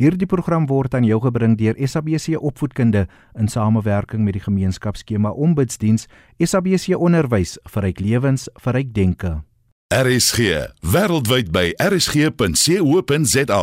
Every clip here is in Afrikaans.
Hierdie program word aan jou gebring deur SABC Opvoedkunde in samewerking met die gemeenskapsskema Ombudsdiens SABC Onderwys vir ryk lewens vir ryk denke. RSG wêreldwyd by rsg.co.za.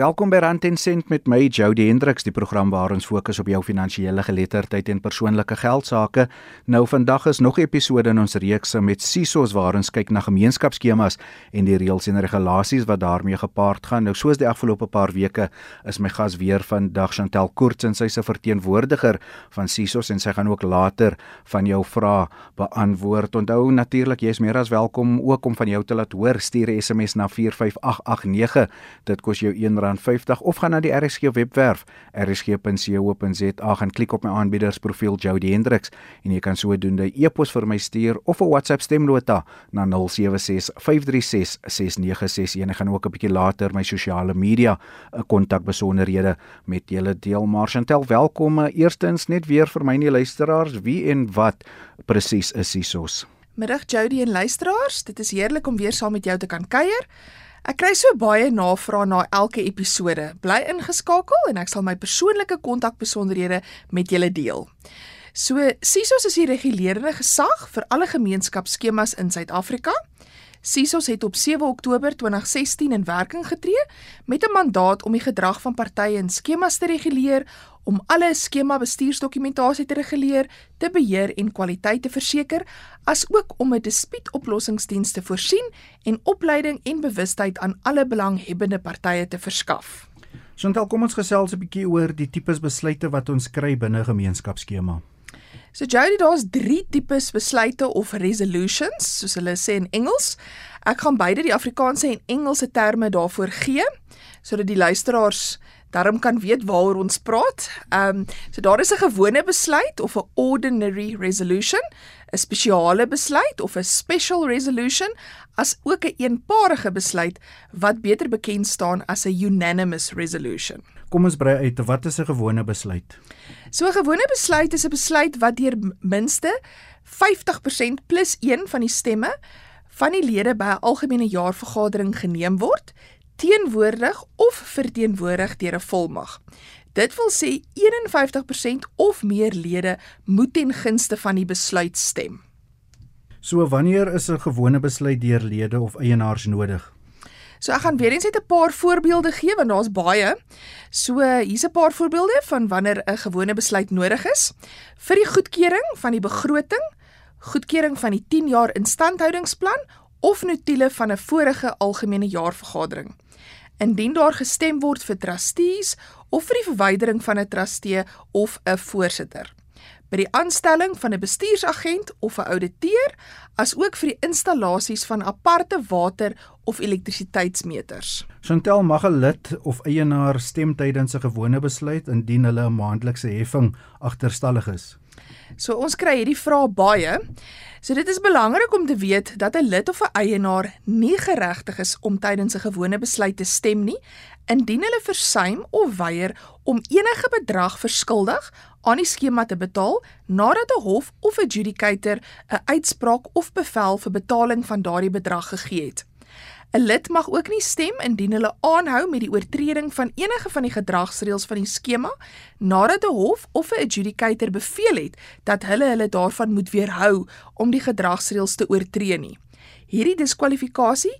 Welkom by Rand en Sent met my Jody Hendriks, die program waar ons fokus op jou finansiële geletterdheid en persoonlike geldsaake. Nou vandag is nog 'n episode in ons reeks met SISOS waar ons kyk na gemeenskapsskemas en die reëls en regulasies wat daarmee gepaard gaan. Nou soos die afgelope paar weke is my gas weer vandag Chantel Koorts en sy's 'n verteenwoordiger van SISOS en sy gaan ook later van jou vrae beantwoord. Onthou natuurlik jy is meer as welkom ook om van jou te laat hoor. Stuur 'n SMS na 45889. Dit kos jou 1 R50 of gaan na die RSG webwerf rsg.co.za en klik op my aanbiedersprofiel Jody Hendriks en jy kan sodoende e-pos vir my stuur of 'n WhatsApp stemnota na 0765366961 en ek gaan ook 'n bietjie later my sosiale media 'n kontak besonderhede met julle deel. Marchantel, welkom. Eerstens net weer vir my nie luisteraars, wie en wat presies is SISOS? Middag Jody en luisteraars, dit is heerlik om weer saam met jou te kan kuier. Ek kry so baie navrae na elke episode. Bly ingeskakel en ek sal my persoonlike kontakbesonderhede met julle deel. So SISOS is die regulerende gesag vir alle gemeenskapsskemas in Suid-Afrika. SISOS het op 7 Oktober 2016 in werking getree met 'n mandaat om die gedrag van partye in skemas te reguleer, om alle skema bestuursdokumentasie te reguleer, te beheer en kwaliteit te verseker, asook om 'n dispuutoplossingsdiens te voorsien en opleiding en bewustheid aan alle belanghebbende partye te verskaf. Sontel, kom ons gesels 'n bietjie oor die tipes besluite wat ons kry binne gemeenskapsskema. So Jody, daar's 3 tipes besluite of resolutions, soos hulle sê in Engels. Ek gaan beide die Afrikaanse en Engelse terme daarvoor gee sodat die luisteraars daarom kan weet waaroor ons praat. Ehm um, so daar is 'n gewone besluit of 'n ordinary resolution, 'n spesiale besluit of 'n special resolution, as ook 'n een eenparige besluit wat beter bekend staan as 'n unanimous resolution. Kom ons brei uit, wat is 'n gewone besluit? So 'n gewone besluit is 'n besluit wat deur minste 50% plus 1 van die stemme van die lede by 'n algemene jaarvergadering geneem word, teenwoordig of verteenwoordig deur 'n volmag. Dit wil sê 51% of meer lede moet ten gunste van die besluit stem. So wanneer is 'n gewone besluit deur lede of eienaars nodig? So ek gaan weer eens net 'n paar voorbeelde gee want daar's baie. So hier's 'n paar voorbeelde van wanneer 'n gewone besluit nodig is. Vir die goedkeuring van die begroting, goedkeuring van die 10 jaar instandhoudingsplan of notule van 'n vorige algemene jaarvergadering. Indien daar gestem word vir trustees of vir die verwydering van 'n trustee of 'n voorsitter by die aanstelling van 'n bestuursagent of 'n ouditeur, asook vir die installasies van aparte water of elektrisiteitsmeters. Chantel mag 'n lid of eienaar stem tydens 'n gewone besluit indien hulle 'n maandelikse heffing agterstallig is. So ons kry hierdie vrae baie. So dit is belangrik om te weet dat 'n lid of 'n eienaar nie geregtig is om tydens 'n gewone besluit te stem nie indien hulle versuim of weier om enige bedrag verskuldig aan die skema te betaal nadat 'n hof of 'n adjudicator 'n uitspraak of bevel vir betaling van daardie bedrag gegee het. 'n Lid mag ook nie stem indien hulle aanhou met die oortreding van enige van die gedragsreëls van die skema nadat 'n hof of 'n adjudicator beveel het dat hulle hulle daarvan moet weerhou om die gedragsreëls te oortree nie. Hierdie diskwalifikasie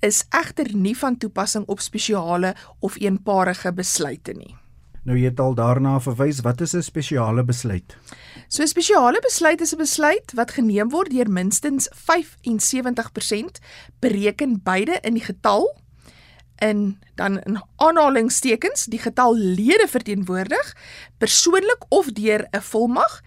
is egter nie van toepassing op spesiale of eenparige besluite nie. Nou jy het al daarna verwys, wat is 'n spesiale besluit? So 'n spesiale besluit is 'n besluit wat geneem word deur minstens 75% bereken beide in die getal in dan in aanhalingstekens die getal lede verteenwoordig persoonlik of deur 'n volmag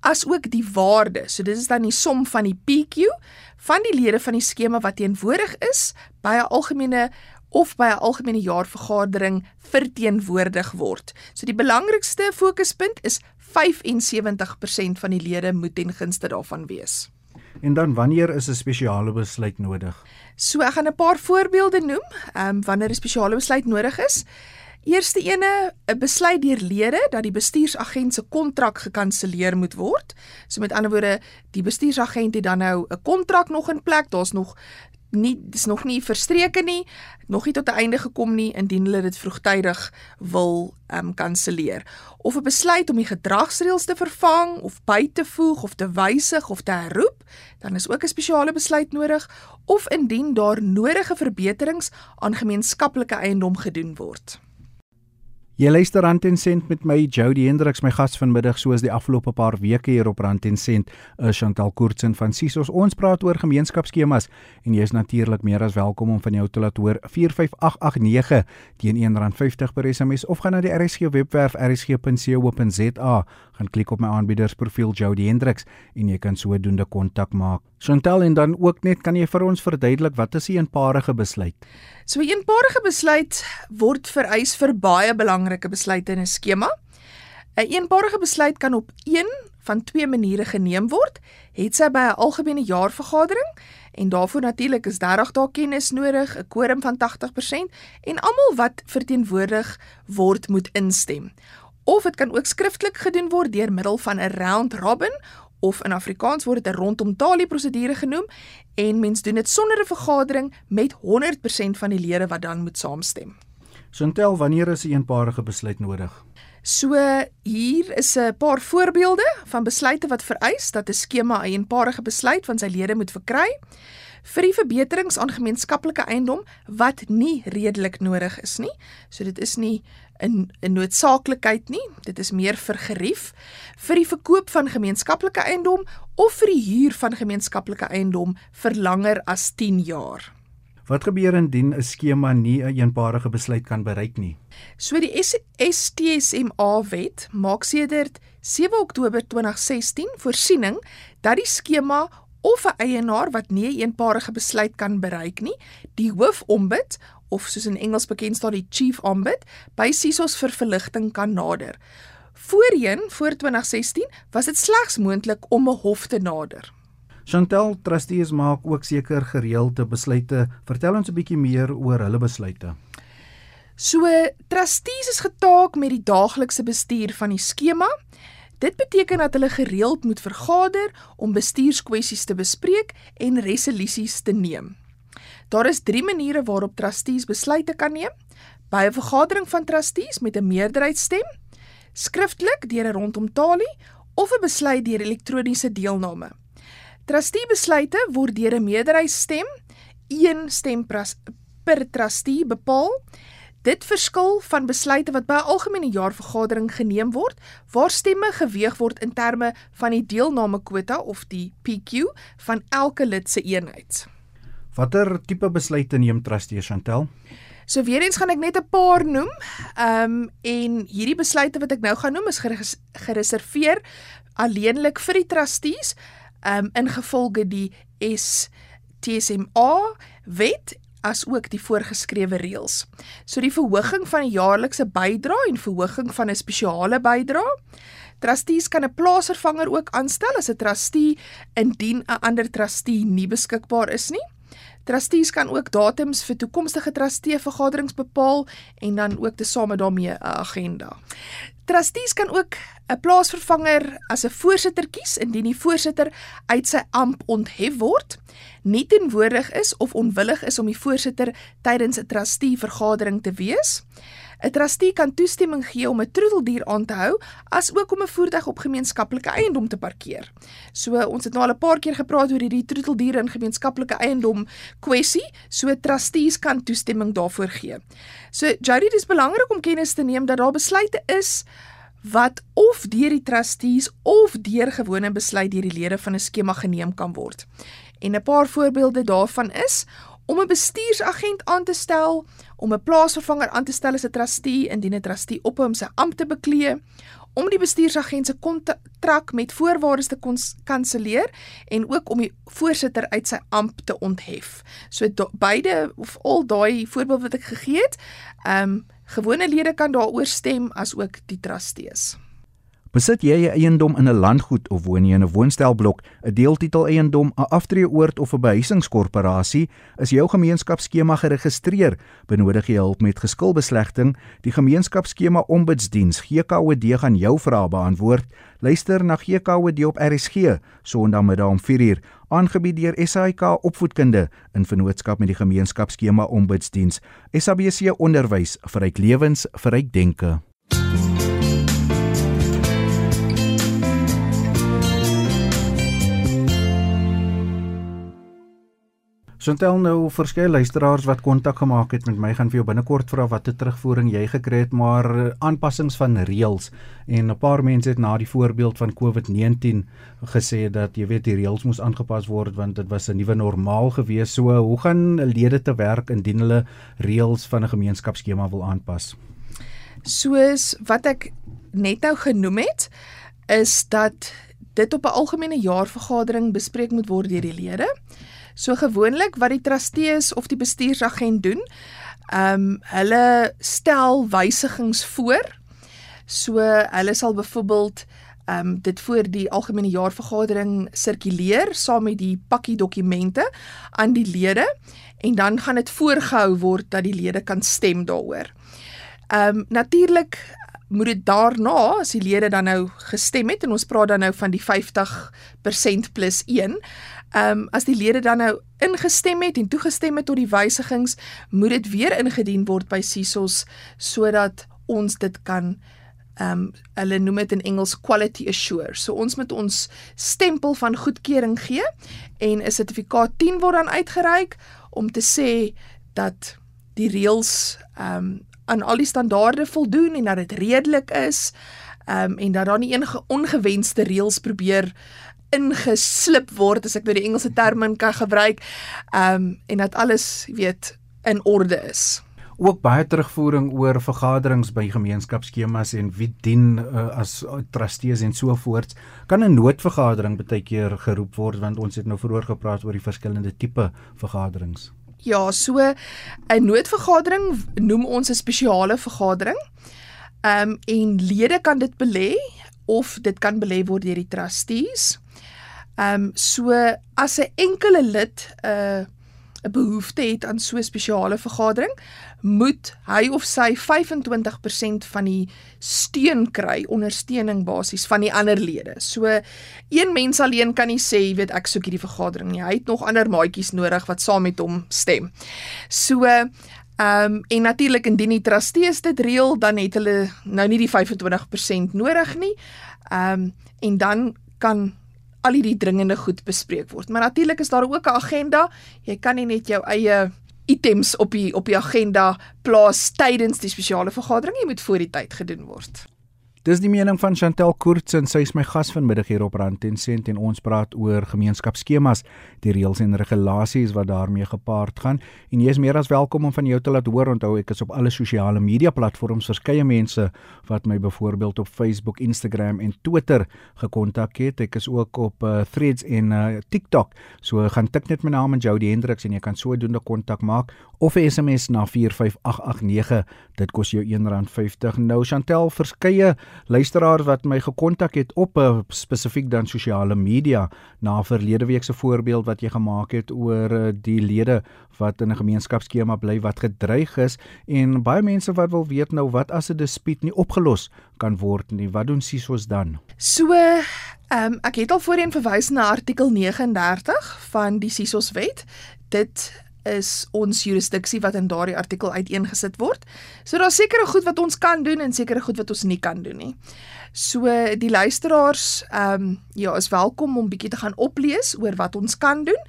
as ook die waarde. So dit is dan die som van die PQ van die lede van die skema wat teenwoordig is by 'n algemene of by 'n algemene jaarvergadering verteenwoordig word. So die belangrikste fokuspunt is 75% van die lede moet ten gunste daarvan wees. En dan wanneer is 'n spesiale besluit nodig? So ek gaan 'n paar voorbeelde noem, ehm um, wanneer 'n spesiale besluit nodig is. Eerste ene, 'n besluit deur lede dat die bestuursagent se kontrak gekanselleer moet word. So met ander woorde, die bestuursagent het dan nou 'n kontrak nog in plek, daar's nog nie dis nog nie verstreke nie, nog nie tot 'n einde gekom nie indien hulle dit vroegtydig wil ehm um, kanselleer. Of 'n besluit om die gedragsreëls te vervang of by te voeg of te wysig of te herroep, dan is ook 'n spesiale besluit nodig of indien daar nodige verbeterings aan gemeenskaplike eiendom gedoen word. Jy luister Rand en Sent met my Jody Hendriks my gas vanmiddag soos die afgelope paar weke hier op Rand en Sent is Chantal Koortsen van Sisos. Ons praat oor gemeenskapsskemas en jy is natuurlik meer as welkom om van jou te laat hoor 45889 teen R1.50 per SMS of gaan na die RSG webwerf rsg.co.za gaan klik op my aanbiedersprofiel Jody Hendriks en jy kan sodoende kontak maak. Chantal en dan ook net kan jy vir ons verduidelik wat is 'n eenparige besluit? So 'n eenparige besluit word vereis vir baie belangrike besluite in 'n skema. 'n Eenparige besluit kan op een van twee maniere geneem word, het sy by 'n algemene jaarvergadering en daarvoor natuurlik is 30 dae kennis nodig, 'n quorum van 80% en almal wat verteenwoordig word moet instem. Of dit kan ook skriftelik gedoen word deur middel van 'n round robin of in Afrikaans word dit 'n rondom talie prosedure genoem en mens doen dit sonder 'n vergadering met 100% van die lede wat dan moet saamstem. Sontel, wanneer is 'n eenparige besluit nodig? So hier is 'n paar voorbeelde van besluite wat vereis dat 'n skema 'n eenparige besluit van sy lede moet verkry vir die verbeterings aan gemeenskaplike eiendom wat nie redelik nodig is nie. So dit is nie 'n 'n noodsaaklikheid nie. Dit is meer vir gerief vir die verkoop van gemeenskaplike eiendom of vir die huur van gemeenskaplike eiendom vir langer as 10 jaar. Wat gebeur indien 'n skema nie 'n een eenparige besluit kan bereik nie? So die STSMA wet maak sedert 7 Oktober 2016 voorsiening dat die skema of 'n eienaar wat nie 'n een eenparige besluit kan bereik nie, die hoofombud of soos in Engels bekend staan die chief ombud by SISOS vir verligting kan nader. Voorheen, voor 2016, was dit slegs moontlik om 'n hof te nader. Chantel Trustees maak ook seker gereelde besluite. Vertel ons 'n bietjie meer oor hulle besluite. So, trustees is getaak met die daaglikse bestuur van die skema. Dit beteken dat hulle gereeld moet vergader om bestuurskwessies te bespreek en resolusies te neem. Daar is 3 maniere waarop trustees besluite kan neem: by 'n vergadering van trustees met 'n meerderheidsstem, skriftelik deur 'n rondomtalie of 'n besluit deur elektroniese deelname. Trustee besluite word deur 'n meerderheidsstem, een stem per trustee bepaal. Dit verskil van besluite wat by 'n algemene jaarvergadering geneem word, waar stemme geweeg word in terme van die deelnamekwota of die PQ van elke lid se eenheid. Watter tipe besluite neem trustee Chantel? So weer eens gaan ek net 'n paar noem. Ehm um, en hierdie besluite wat ek nou gaan noem is gereserveer alleenlik vir die trustees ehm um, ingevolge die STSMA wet as ook die voorgeskrewe reëls. So die verhoging van die jaarlikse bydrae en verhoging van 'n spesiale bydrae. Trustees kan 'n plaasvervanger ook aanstel as 'n trustee indien 'n ander trustee nie beskikbaar is nie. Trustees kan ook datums vir toekomstige trustee vergaderings bepaal en dan ook tesame daarmee 'n agenda. Trustees kan ook 'n plaasvervanger as 'n voorsitter kies indien die voorsitter uit sy amp onthef word, nie teenwoordig is of onwillig is om die voorsitter tydens 'n trustee vergadering te wees. 'n Trustee kan toestemming gee om 'n troeteldier aan te hou, as ook om 'n voertuig op gemeenskaplike eiendom te parkeer. So ons het nou al 'n paar keer gepraat oor hierdie troeteldiere in gemeenskaplike eiendom kwessie, so trustees kan toestemming daarvoor gee. So Jody, dit is belangrik om kennis te neem dat daar besluite is wat of deur die trustees of deur gewone besluit deur die lede van 'n skema geneem kan word. En 'n paar voorbeelde daarvan is om 'n bestuursagent aan te stel, om 'n plaasvervanger aan te stel as 'n trustee indien 'n trustee op hom sy ampt te beklee, om die bestuursagent se kontrak met voorwaardes te kanselleer en ook om die voorsitter uit sy ampt te onthef. So do, beide of al daai voorbeeld wat ek gegee het, ehm um, gewone lede kan daaroor stem as ook die trustees. Besit jy 'n eiendom in 'n landgoed of woon jy in 'n woonstelblok, 'n deeltitel eiendom, 'n aftreeoord of 'n behuisingskorporasie, is jou gemeenskapsskema geregistreer, benodig jy hulp met geskilbeslegting, die gemeenskapsskema ombudsdiens GKOD gaan jou vrae beantwoord. Luister na GKOD op RSG Sondagmiddag om 4uur. aangebied deur SAIK Opvoedkunde in vennootskap met die gemeenskapsskema Ombudsdiens. SABC Onderwys vir ryk lewens, vir ryk denke. Sontel nou verskeie luisteraars wat kontak gemaak het met my gaan vir jou binnekort vra watter terugvoering jy gekry het maar eh, aanpassings van reëls. En 'n paar mense het na die voorbeeld van COVID-19 gesê dat jy weet die reëls moes aangepas word want dit was 'n nuwe normaal gewees. So hoe gaan lede te werk indien hulle reëls van 'n gemeenskapsskema wil aanpas? Soos wat ek net nou genoem het is dat dit op 'n algemene jaarvergadering bespreek moet word deur die lede So gewoonlik wat die trustees of die bestuursagent doen, ehm um, hulle stel wysigings voor. So hulle sal byvoorbeeld ehm um, dit voor die algemene jaarvergadering sirkuleer saam met die pakkie dokumente aan die lede en dan gaan dit voorgehou word dat die lede kan stem daaroor. Ehm um, natuurlik moet dit daarna as die lede dan nou gestem het en ons praat dan nou van die 50% plus 1 Ehm um, as die lede dan nou ingestem het en toegestem het tot die wysigings, moet dit weer ingedien word by CISOS sodat ons dit kan ehm um, hulle noem dit in Engels quality assure. So ons moet ons stempel van goedkeuring gee en 'n sertifikaat 10 word dan uitgereik om te sê dat die reëls ehm um, aan al die standaarde voldoen en dat dit redelik is. Ehm um, en dat daar nie enige ongewenste reëls probeer ingeslip word as ek nou die Engelse term kan gebruik. Ehm um, en dat alles weet in orde is. Ook baie terugvoering oor vergaderings by gemeenskapsskemas en wie dien uh, as trustees en so voort. Kan 'n noodvergadering baie keer geroep word want ons het nou vroeër gepraat oor die verskillende tipe vergaderings. Ja, so 'n noodvergadering noem ons 'n spesiale vergadering. Ehm um, en lede kan dit belê of dit kan belê word deur die trustees. Ehm um, so as 'n enkele lid 'n uh, 'n behoefte het aan so 'n spesiale vergadering, moet hy of sy 25% van die steun kry, ondersteuning basies van die ander lede. So een mens alleen kan nie sê, jy weet, ek soek hierdie vergadering nie. Hy het nog ander maatjies nodig wat saam met hom stem. So Ehm um, en natuurlik indien die trustees dit reël, dan het hulle nou nie die 25% nodig nie. Ehm um, en dan kan al hierdie dringende goed bespreek word. Maar natuurlik is daar ook 'n agenda. Jy kan nie net jou eie items op die op die agenda plaas tydens die spesiale vergadering, jy moet voor die tyd gedoen word. Dis die mening van Chantel Koorts en sy is my gas vanmiddag hier op Rand en Sent en ons praat oor gemeenskapsskemas, die reëls en regulasies wat daarmee gepaard gaan. En jy is meer as welkom om van jou te laat hoor. Onthou ek is op alle sosiale media platforms verskeie mense wat my byvoorbeeld op Facebook, Instagram en Twitter gekontak het. Ek is ook op uh, Threads en uh, TikTok. So gaan tik net my naam en Jody Hendriks en jy kan sodoende kontak maak of 'n SMS na 45889. Dit kos jou R1.50. Nou Chantel, verskeie luisteraars wat my gekontak het op uh, spesifiek dan sosiale media na verlede week se voorbeeld wat jy gemaak het oor uh, die lede wat in 'n gemeenskapsskema bly wat gedreig is en baie mense wat wil weet nou wat as 'n dispuut nie opgelos kan word nie. Wat doen SISOS dan? So, ehm um, ek het al voorheen verwys na artikel 39 van die SISOS wet. Dit is ons jurisdiksie wat in daardie artikel uiteengesit word. So daar's sekere goed wat ons kan doen en sekere goed wat ons nie kan doen nie. So die luisteraars ehm um, ja, is welkom om bietjie te gaan oplees oor wat ons kan doen.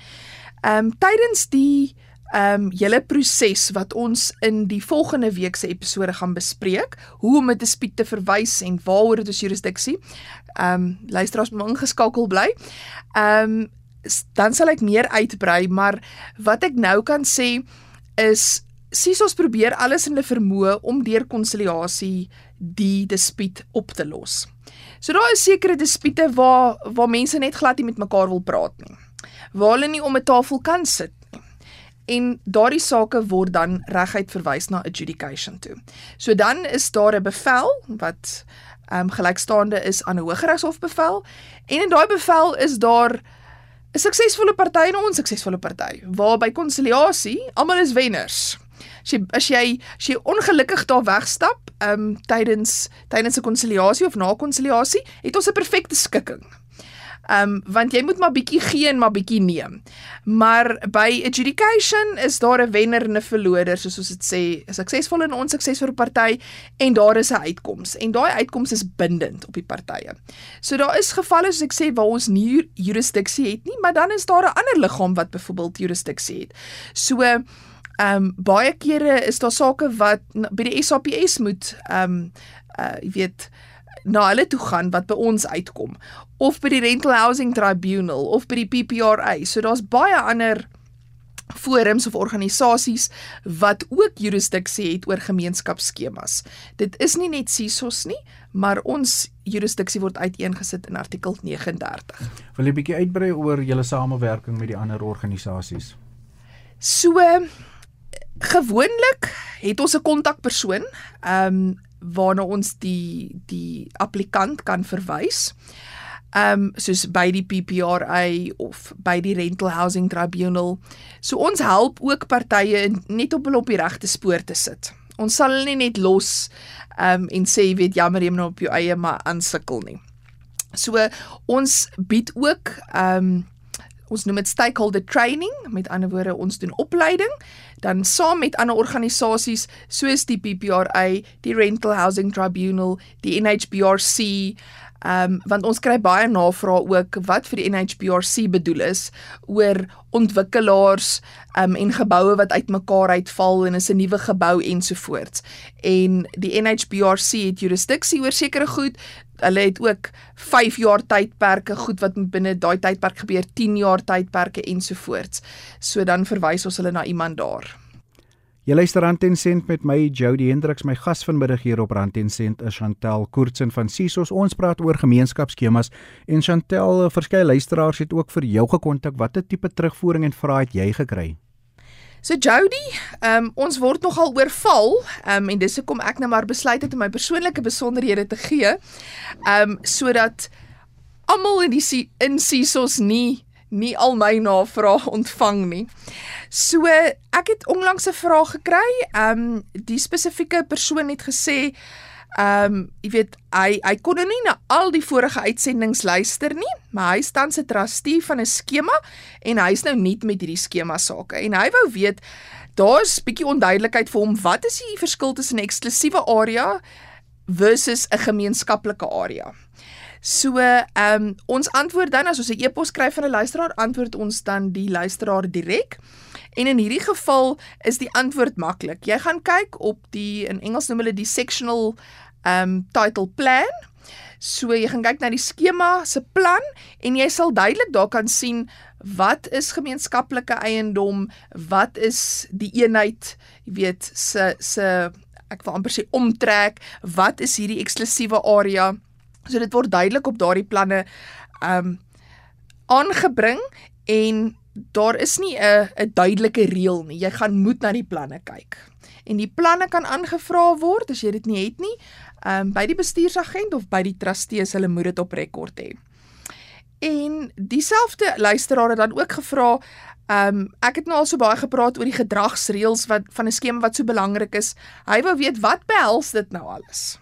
Ehm um, tydens die ehm um, hele proses wat ons in die volgende week se episode gaan bespreek, hoe om 'n dispuut te verwys en waaroor dit ons jurisdiksie. Ehm um, luisteraars moet ingeskakel bly. Ehm um, dan sal ek meer uitbrei, maar wat ek nou kan sê is Sisos probeer alles in hulle vermoë om deur konsiliasie die dispuut op te los. So daar is sekere dispute waar waar mense net glad nie met mekaar wil praat nie. Waar hulle nie om 'n tafel kan sit nie. En daardie sake word dan reguit verwys na adjudication toe. So dan is daar 'n bevel wat ehm um, gelykstaande is aan 'n Hooggeregshof bevel en in daai bevel is daar 'n suksesvolle party en 'n onsuksesvolle party. Waar by konsiliasie almal is wenners. As jy as jy as jy ongelukkig daar wegstap, ehm um, tydens tydens 'n konsiliasie of na konsiliasie, het ons 'n perfekte skikking. Ehm um, want jy moet maar bietjie gee en maar bietjie neem. Maar by adjudication is daar 'n wenner en 'n verloder soos ons dit sê, suksesvol en onsuksesvol party en daar is 'n uitkoms en daai uitkoms is bindend op die partye. So daar is gevalle soos ek sê waar ons nie jurisdiksie het nie, maar dan is daar 'n ander liggaam wat byvoorbeeld jurisdiksie het. So Ehm um, baie kere is daar sake wat by die SAPS moet ehm um, uh jy weet na hulle toe gaan wat by ons uitkom of by die Rental Housing Tribunal of by die PPRA. So daar's baie ander forums of organisasies wat ook jurisdiksie het oor gemeenskapsskemas. Dit is nie net CISOS nie, maar ons jurisdiksie word uiteengesit in artikel 39. Wil jy 'n bietjie uitbrei oor julle samewerking met die ander organisasies? So gewoonlik het ons 'n kontakpersoon, ehm um, waarna ons die die applikant kan verwys. Ehm um, soos by die PPRA of by die Rental Housing Tribunal. So ons help ook partye net op hulle op die regte spoor te sit. Ons sal hulle nie net los ehm um, en sê jy weet jammer jy moet nou op jou eie maar aansukkel nie. So ons bied ook ehm um, ons noem dit stakeholder training, met ander woorde ons doen opleiding dan saam met ander organisasies soos die PPRA, die Rental Housing Tribunal, die NHBRC, ehm um, want ons kry baie navrae ook wat vir die NHBRC bedoel is oor ontwikkelaars ehm um, en geboue wat uitmekaar uitval en is 'n nuwe gebou ensovoorts. En die NHBRC het jurisdiksie oor sekere goed. Hulle het ook 5 jaar tydperke, goed wat binne daai tydperk gebeur, 10 jaar tydperke ensovoorts. So dan verwys ons hulle na iemand daar. Jy luister aan Ten Cent met my Jody Hendriks. My gas vanmiddag hier op Rand Ten Cent is Chantel Koortsen van Sisos. Ons praat oor gemeenskapsskemas en Chantel, verskeie luisteraars het ook vir jou gekontak. Watter tipe terugvoering en vrae het jy gekry? So Jody, um, ons word nogal oorval um, en dis hoekom ek nou maar besluit het om my persoonlike besonderhede te gee. Um sodat almal in die in Sisos nie nie al my navrae ontvang nie. So ek het onlangs 'n vraag gekry. Ehm um, die spesifieke persoon het gesê ehm um, jy weet hy hy kon nou nie na al die vorige uitsendings luister nie, maar hy staan se trustee van 'n skema en hy's nou nie met hierdie skema sake en hy wou weet daar's bietjie onduidelikheid vir hom wat is die verskil tussen 'n eksklusiewe area versus 'n gemeenskaplike area. So, ehm um, ons antwoord dan as ons 'n e-pos skryf van 'n luisteraar, antwoord ons dan die luisteraar direk. En in hierdie geval is die antwoord maklik. Jy gaan kyk op die in Engels noem hulle die sectional um, title plan. So jy gaan kyk na die skema se plan en jy sal duidelik daar kan sien wat is gemeenskaplike eiendom, wat is die eenheid, jy weet, se se ek wil amper sê omtrek, wat is hierdie eksklusiewe area? So dit word duidelik op daardie planne um, aangebring en daar is nie 'n 'n duidelike reël nie. Jy gaan moet na die planne kyk. En die planne kan aangevra word as jy dit nie het nie, um, by die bestuursagent of by die trustees, hulle moet dit op rekord hê. En dieselfde luisteraar het dan ook gevra, ehm um, ek het nou al so baie gepraat oor die gedragsreëls wat van 'n skema wat so belangrik is. Hy wou weet wat behels dit nou alles?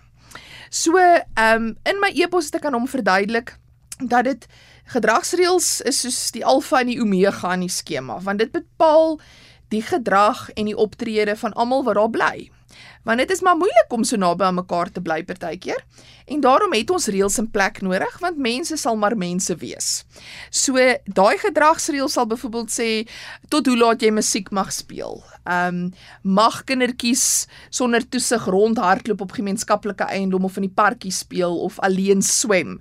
So, ehm um, in my e-pos het ek aan hom verduidelik dat dit gedragsreëls is soos die alfa en die omega in die skema, want dit bepaal die gedrag en die optrede van almal wat daar bly want dit is maar moeilik om so naby aan mekaar te bly partykeer. En daarom het ons reëls in plek nodig want mense sal maar mense wees. So daai gedragsreël sal byvoorbeeld sê tot hoe laat jy musiek mag speel. Ehm um, mag kindertjies sonder toesig rondhardloop op gemeenskaplike eiendom of in die parkie speel of alleen swem.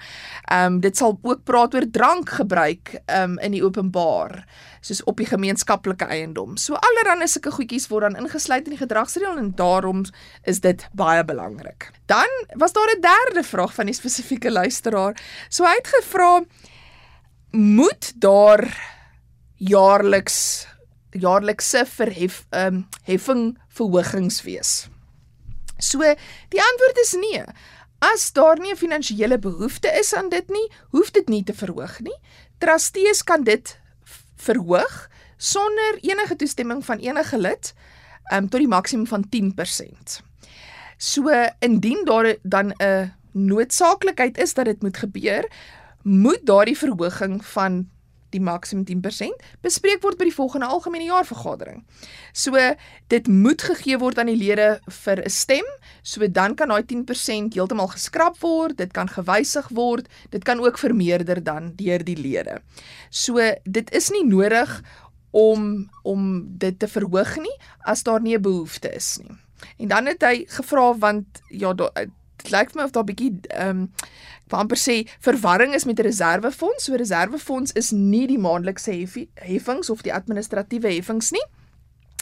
Ehm um, dit sal ook praat oor drankgebruik ehm um, in die openbaar soos op die gemeenskaplike eiendom. So allerhande sulke goedjies word dan ingesluit in die gedragsreël en daarom is dit baie belangrik. Dan was daar 'n derde vraag van die spesifieke luisteraar. So hy het gevra moet daar jaarliks jaarlikse verhef ehm um, heffing verhogings wees. So die antwoord is nee. As daar nie 'n finansiële behoefte is aan dit nie, hoef dit nie te verhoog nie. Trustees kan dit verhoog sonder enige toestemming van enige lid um, tot die maksimum van 10%. So indien daar dan 'n noodsaaklikheid is dat dit moet gebeur, moet daardie verhoging van die maksimum 10% bespreek word by die volgende algemene jaarvergadering. So dit moet gegee word aan die lede vir 'n stem, so dan kan daai 10% heeltemal geskraap word, dit kan gewysig word, dit kan ook vermeerder dan deur die lede. So dit is nie nodig om om dit te verhoog nie as daar nie 'n behoefte is nie. En dan het hy gevra want ja, dit lyk my of daar bietjie ehm um, amper sê verwarring is met 'n reservefonds. So reservefonds is nie die maandelikse heffings of die administratiewe heffings nie.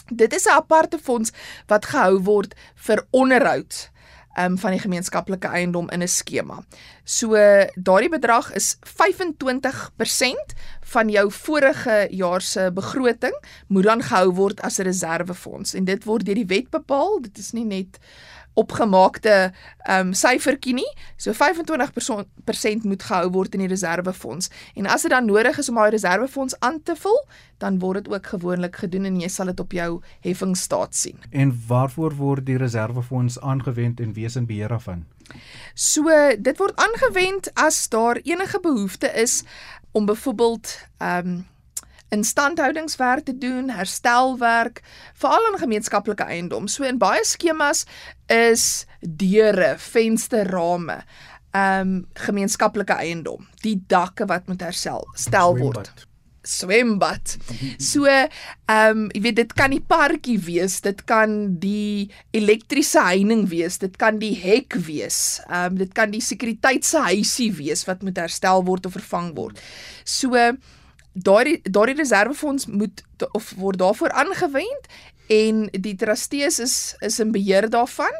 Dit is 'n aparte fonds wat gehou word vir onderhoud um, van die gemeenskaplike eiendom in 'n skema. So daardie bedrag is 25% van jou vorige jaar se begroting moet dan gehou word as 'n reservefonds en dit word deur die wet bepaal. Dit is nie net opgemaakte ehm um, syfertjie nie. So 25% moet gehou word in die reservefonds. En as dit dan nodig is om daai reservefonds aan te vul, dan word dit ook gewoonlik gedoen en jy sal dit op jou heffingstaat sien. En waarvoor word die reservefonds aangewend en wie is in beheer daarvan? So dit word aangewend as daar enige behoefte is om byvoorbeeld ehm um, instandhoudingswerk te doen, herstelwerk, veral in gemeenskaplike eiendom. So in baie skemas is deure, vensterrame, ehm um, gemeenskaplike eiendom, die dakke wat moet herstel stel word. Swembad. So, ehm um, jy weet dit kan die parkie wees, dit kan die elektriese heining wees, dit kan die hek wees. Ehm um, dit kan die sekuriteitshuisie wees wat moet herstel word of vervang word. So daardie daardie reservefonds moet of word daarvoor aangewend en die trustees is is in beheer daarvan.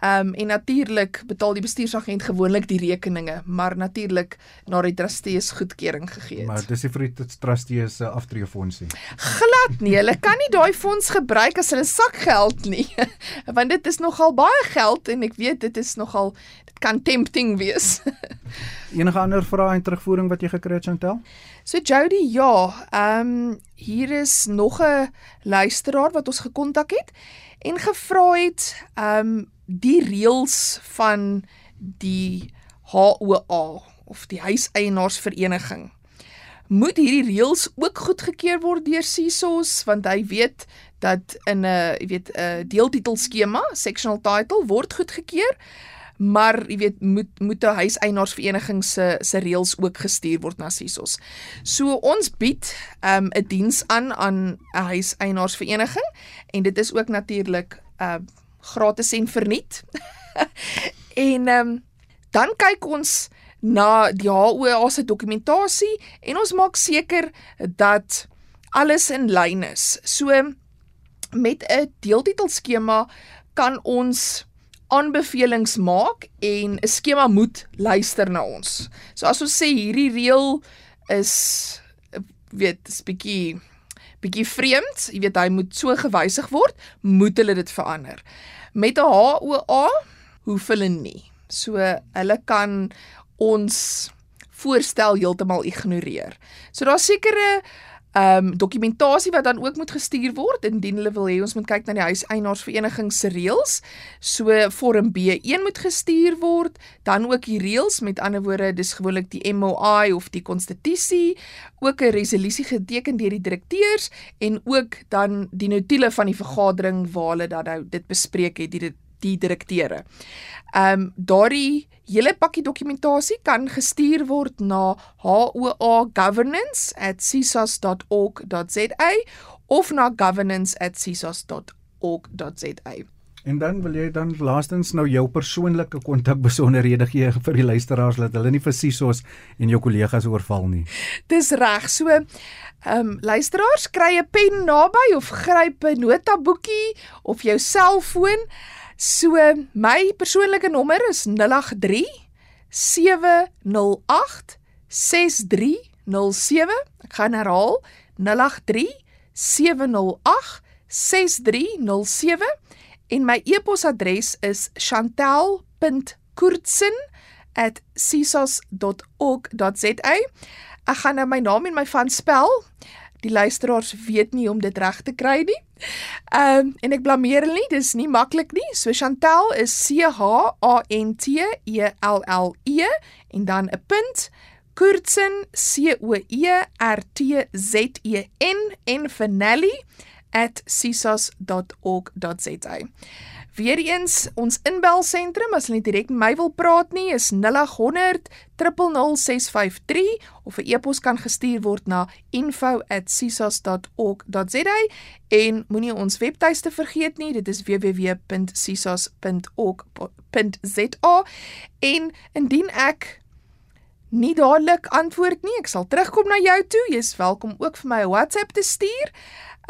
Ehm um, en natuurlik betaal die bestuursagent gewoonlik die rekeninge, maar natuurlik na die trustees goedkeuring gegee het. Maar dis nie vir die trustees se aftreefondsie. Glad nie, hulle kan nie daai fonds gebruik as hulle sakgeld nie. Want dit is nogal baie geld en ek weet dit is nogal dit kan tempting wees. Enige ander vrae en terugvoering wat jy gekry het, Chantel? So Jody, ja, ehm um, hier is nog 'n luisteraar wat ons gekontak het en gevra het ehm um, die reëls van die HOA of die huiseienaarsvereniging. Moet hierdie reëls ook goedgekeur word deur CISOs want hy weet dat in 'n jy weet 'n deeltitel skema sectional title word goedgekeur maar jy weet moet moet 'n huiseienaarsvereniging se se reëls ook gestuur word na CISOs. So ons bied ehm, 'n um, diens aan aan 'n huiseienaarsvereniging en dit is ook natuurlik 'n uh, gratis en verniet. en ehm um, dan kyk ons na die HOA se dokumentasie en ons maak seker dat alles in lyn is. So met 'n deeltitel skema kan ons aanbevelings maak en 'n skema moet luister na ons. So as ons sê hierdie reël is weet, 'n bietjie bietjie vreemd, jy weet hy moet so gewysig word, moet hulle dit verander. Met 'n HOA hoef hulle nie. So hulle kan ons voorstel heeltemal ignoreer. So daar's sekere ehm um, dokumentasie wat dan ook moet gestuur word indien hulle wil hê ons moet kyk na die huiseienaarsvereniging se reëls. So vorm B1 moet gestuur word, dan ook die reëls met ander woorde dis gewoonlik die MOI of die konstitusie, ook 'n resolusie geteken deur die direkteurs en ook dan die notule van die vergadering waar hulle dan nou dit bespreek het die die direkteure. Ehm um, daardie hele pakkie dokumentasie kan gestuur word na hoagovernance@cisas.org.za of na governance@cisas.org.za. En dan wil jy dan laastens nou jou persoonlike kontakbesonderhede gee vir die luisteraars dat hulle nie vir Sisos en jou kollegas oorval nie. Dis reg. So, ehm um, luisteraars kry 'n pen naby of gryp 'n notaboekie of jou selfoon. So my persoonlike nommer is 083 708 6307. Ek gaan herhaal 083 708 6307 en my e-posadres is chantel.koortsen@sisos.org.za. Ek gaan nou my naam en my van spel die luisteraars weet nie om dit reg te kry nie. Ehm um, en ek blameer hulle nie, dis nie maklik nie. So Chantel is C H A N T E L L E en dan 'n punt Koortsen C O E R T Z E N en vir Nelly @sisas.org.za. Weereens ons inbelsentrum as hulle direk met my wil praat nie is 0800 00653 of 'n e-pos kan gestuur word na info@sisas.org.za en moenie ons webtuiste vergeet nie dit is www.sisas.org.za en indien ek nie dadelik antwoord nie ek sal terugkom na jou toe jy's welkom ook vir my 'n WhatsApp te stuur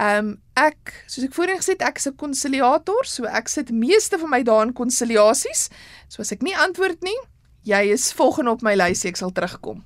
Ehm um, ek soos ek voorheen gesê het, ek is 'n konsiliator, so ek sit meeste van my dae in konsiliasies. So as ek nie antwoord nie, jy is volgende op my lys, ek sal terugkom.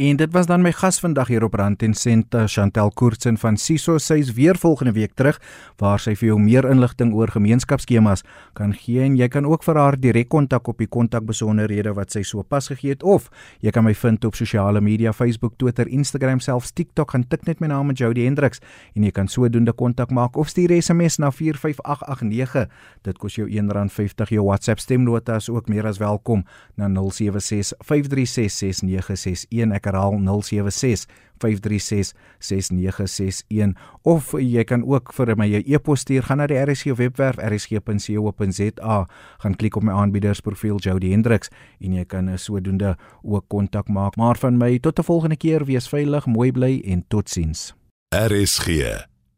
En dit was dan my gas vandag hier op Rand en Sente, Chantel Koortsen van Siso. Sy is weer volgende week terug waar sy vir jou meer inligting oor gemeenskapsskemas kan gee en jy kan ook vir haar direk kontak op die kontakbesonderhede wat sy sopas gegee het of jy kan my vind op sosiale media, Facebook, Twitter, Instagram, selfs TikTok, gaan tik net my naam Jody Hendriks en jy kan sodoende kontak maak of stuur SMS na 45889. Dit kos jou R1.50. Jou WhatsApp stemnota is ook meer as welkom na 076 536 6961 herhaal 076 536 6961 of jy kan ook vir my 'n e-pos stuur gaan na die RSG webwerf rsg.co.za gaan klik op my aanbiedersprofiel Jody Hendriks en jy kan sodoende ook kontak maak. Maar van my tot 'n volgende keer wees veilig mooi bly en totsiens. RSG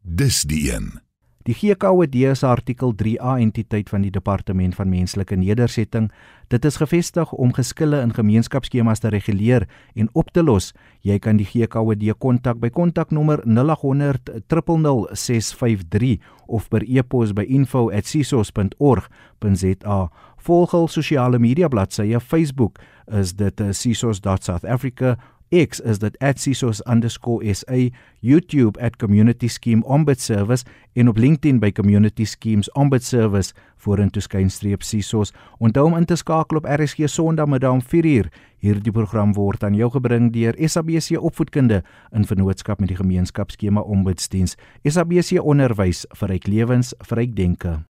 dis die een Die GKOD is artikel 3A entiteit van die Departement van Menslike Nedersetting. Dit is gevestig om geskille in gemeenskapsskemas te reguleer en op te los. Jy kan die GKOD kontak by kontaknommer 0800 000653 of per e-pos by info@sisos.org.za. Volg hul sosiale media bladsye Facebook is dit eh, sisos.southafrica X is dit @sisos_sa, YouTube @community scheme ombud service en op LinkedIn by community schemes ombud service vorentoe skynstreep sisos. Onthou om in te skakel op RSG Sondagmiddag om 4uur. Hierdie program word aan jou gebring deur SABC Opvoedkunde in vennootskap met die gemeenskapsskema Ombudsdiens. SABC Onderwys vir ryk lewens, vir ryk denke.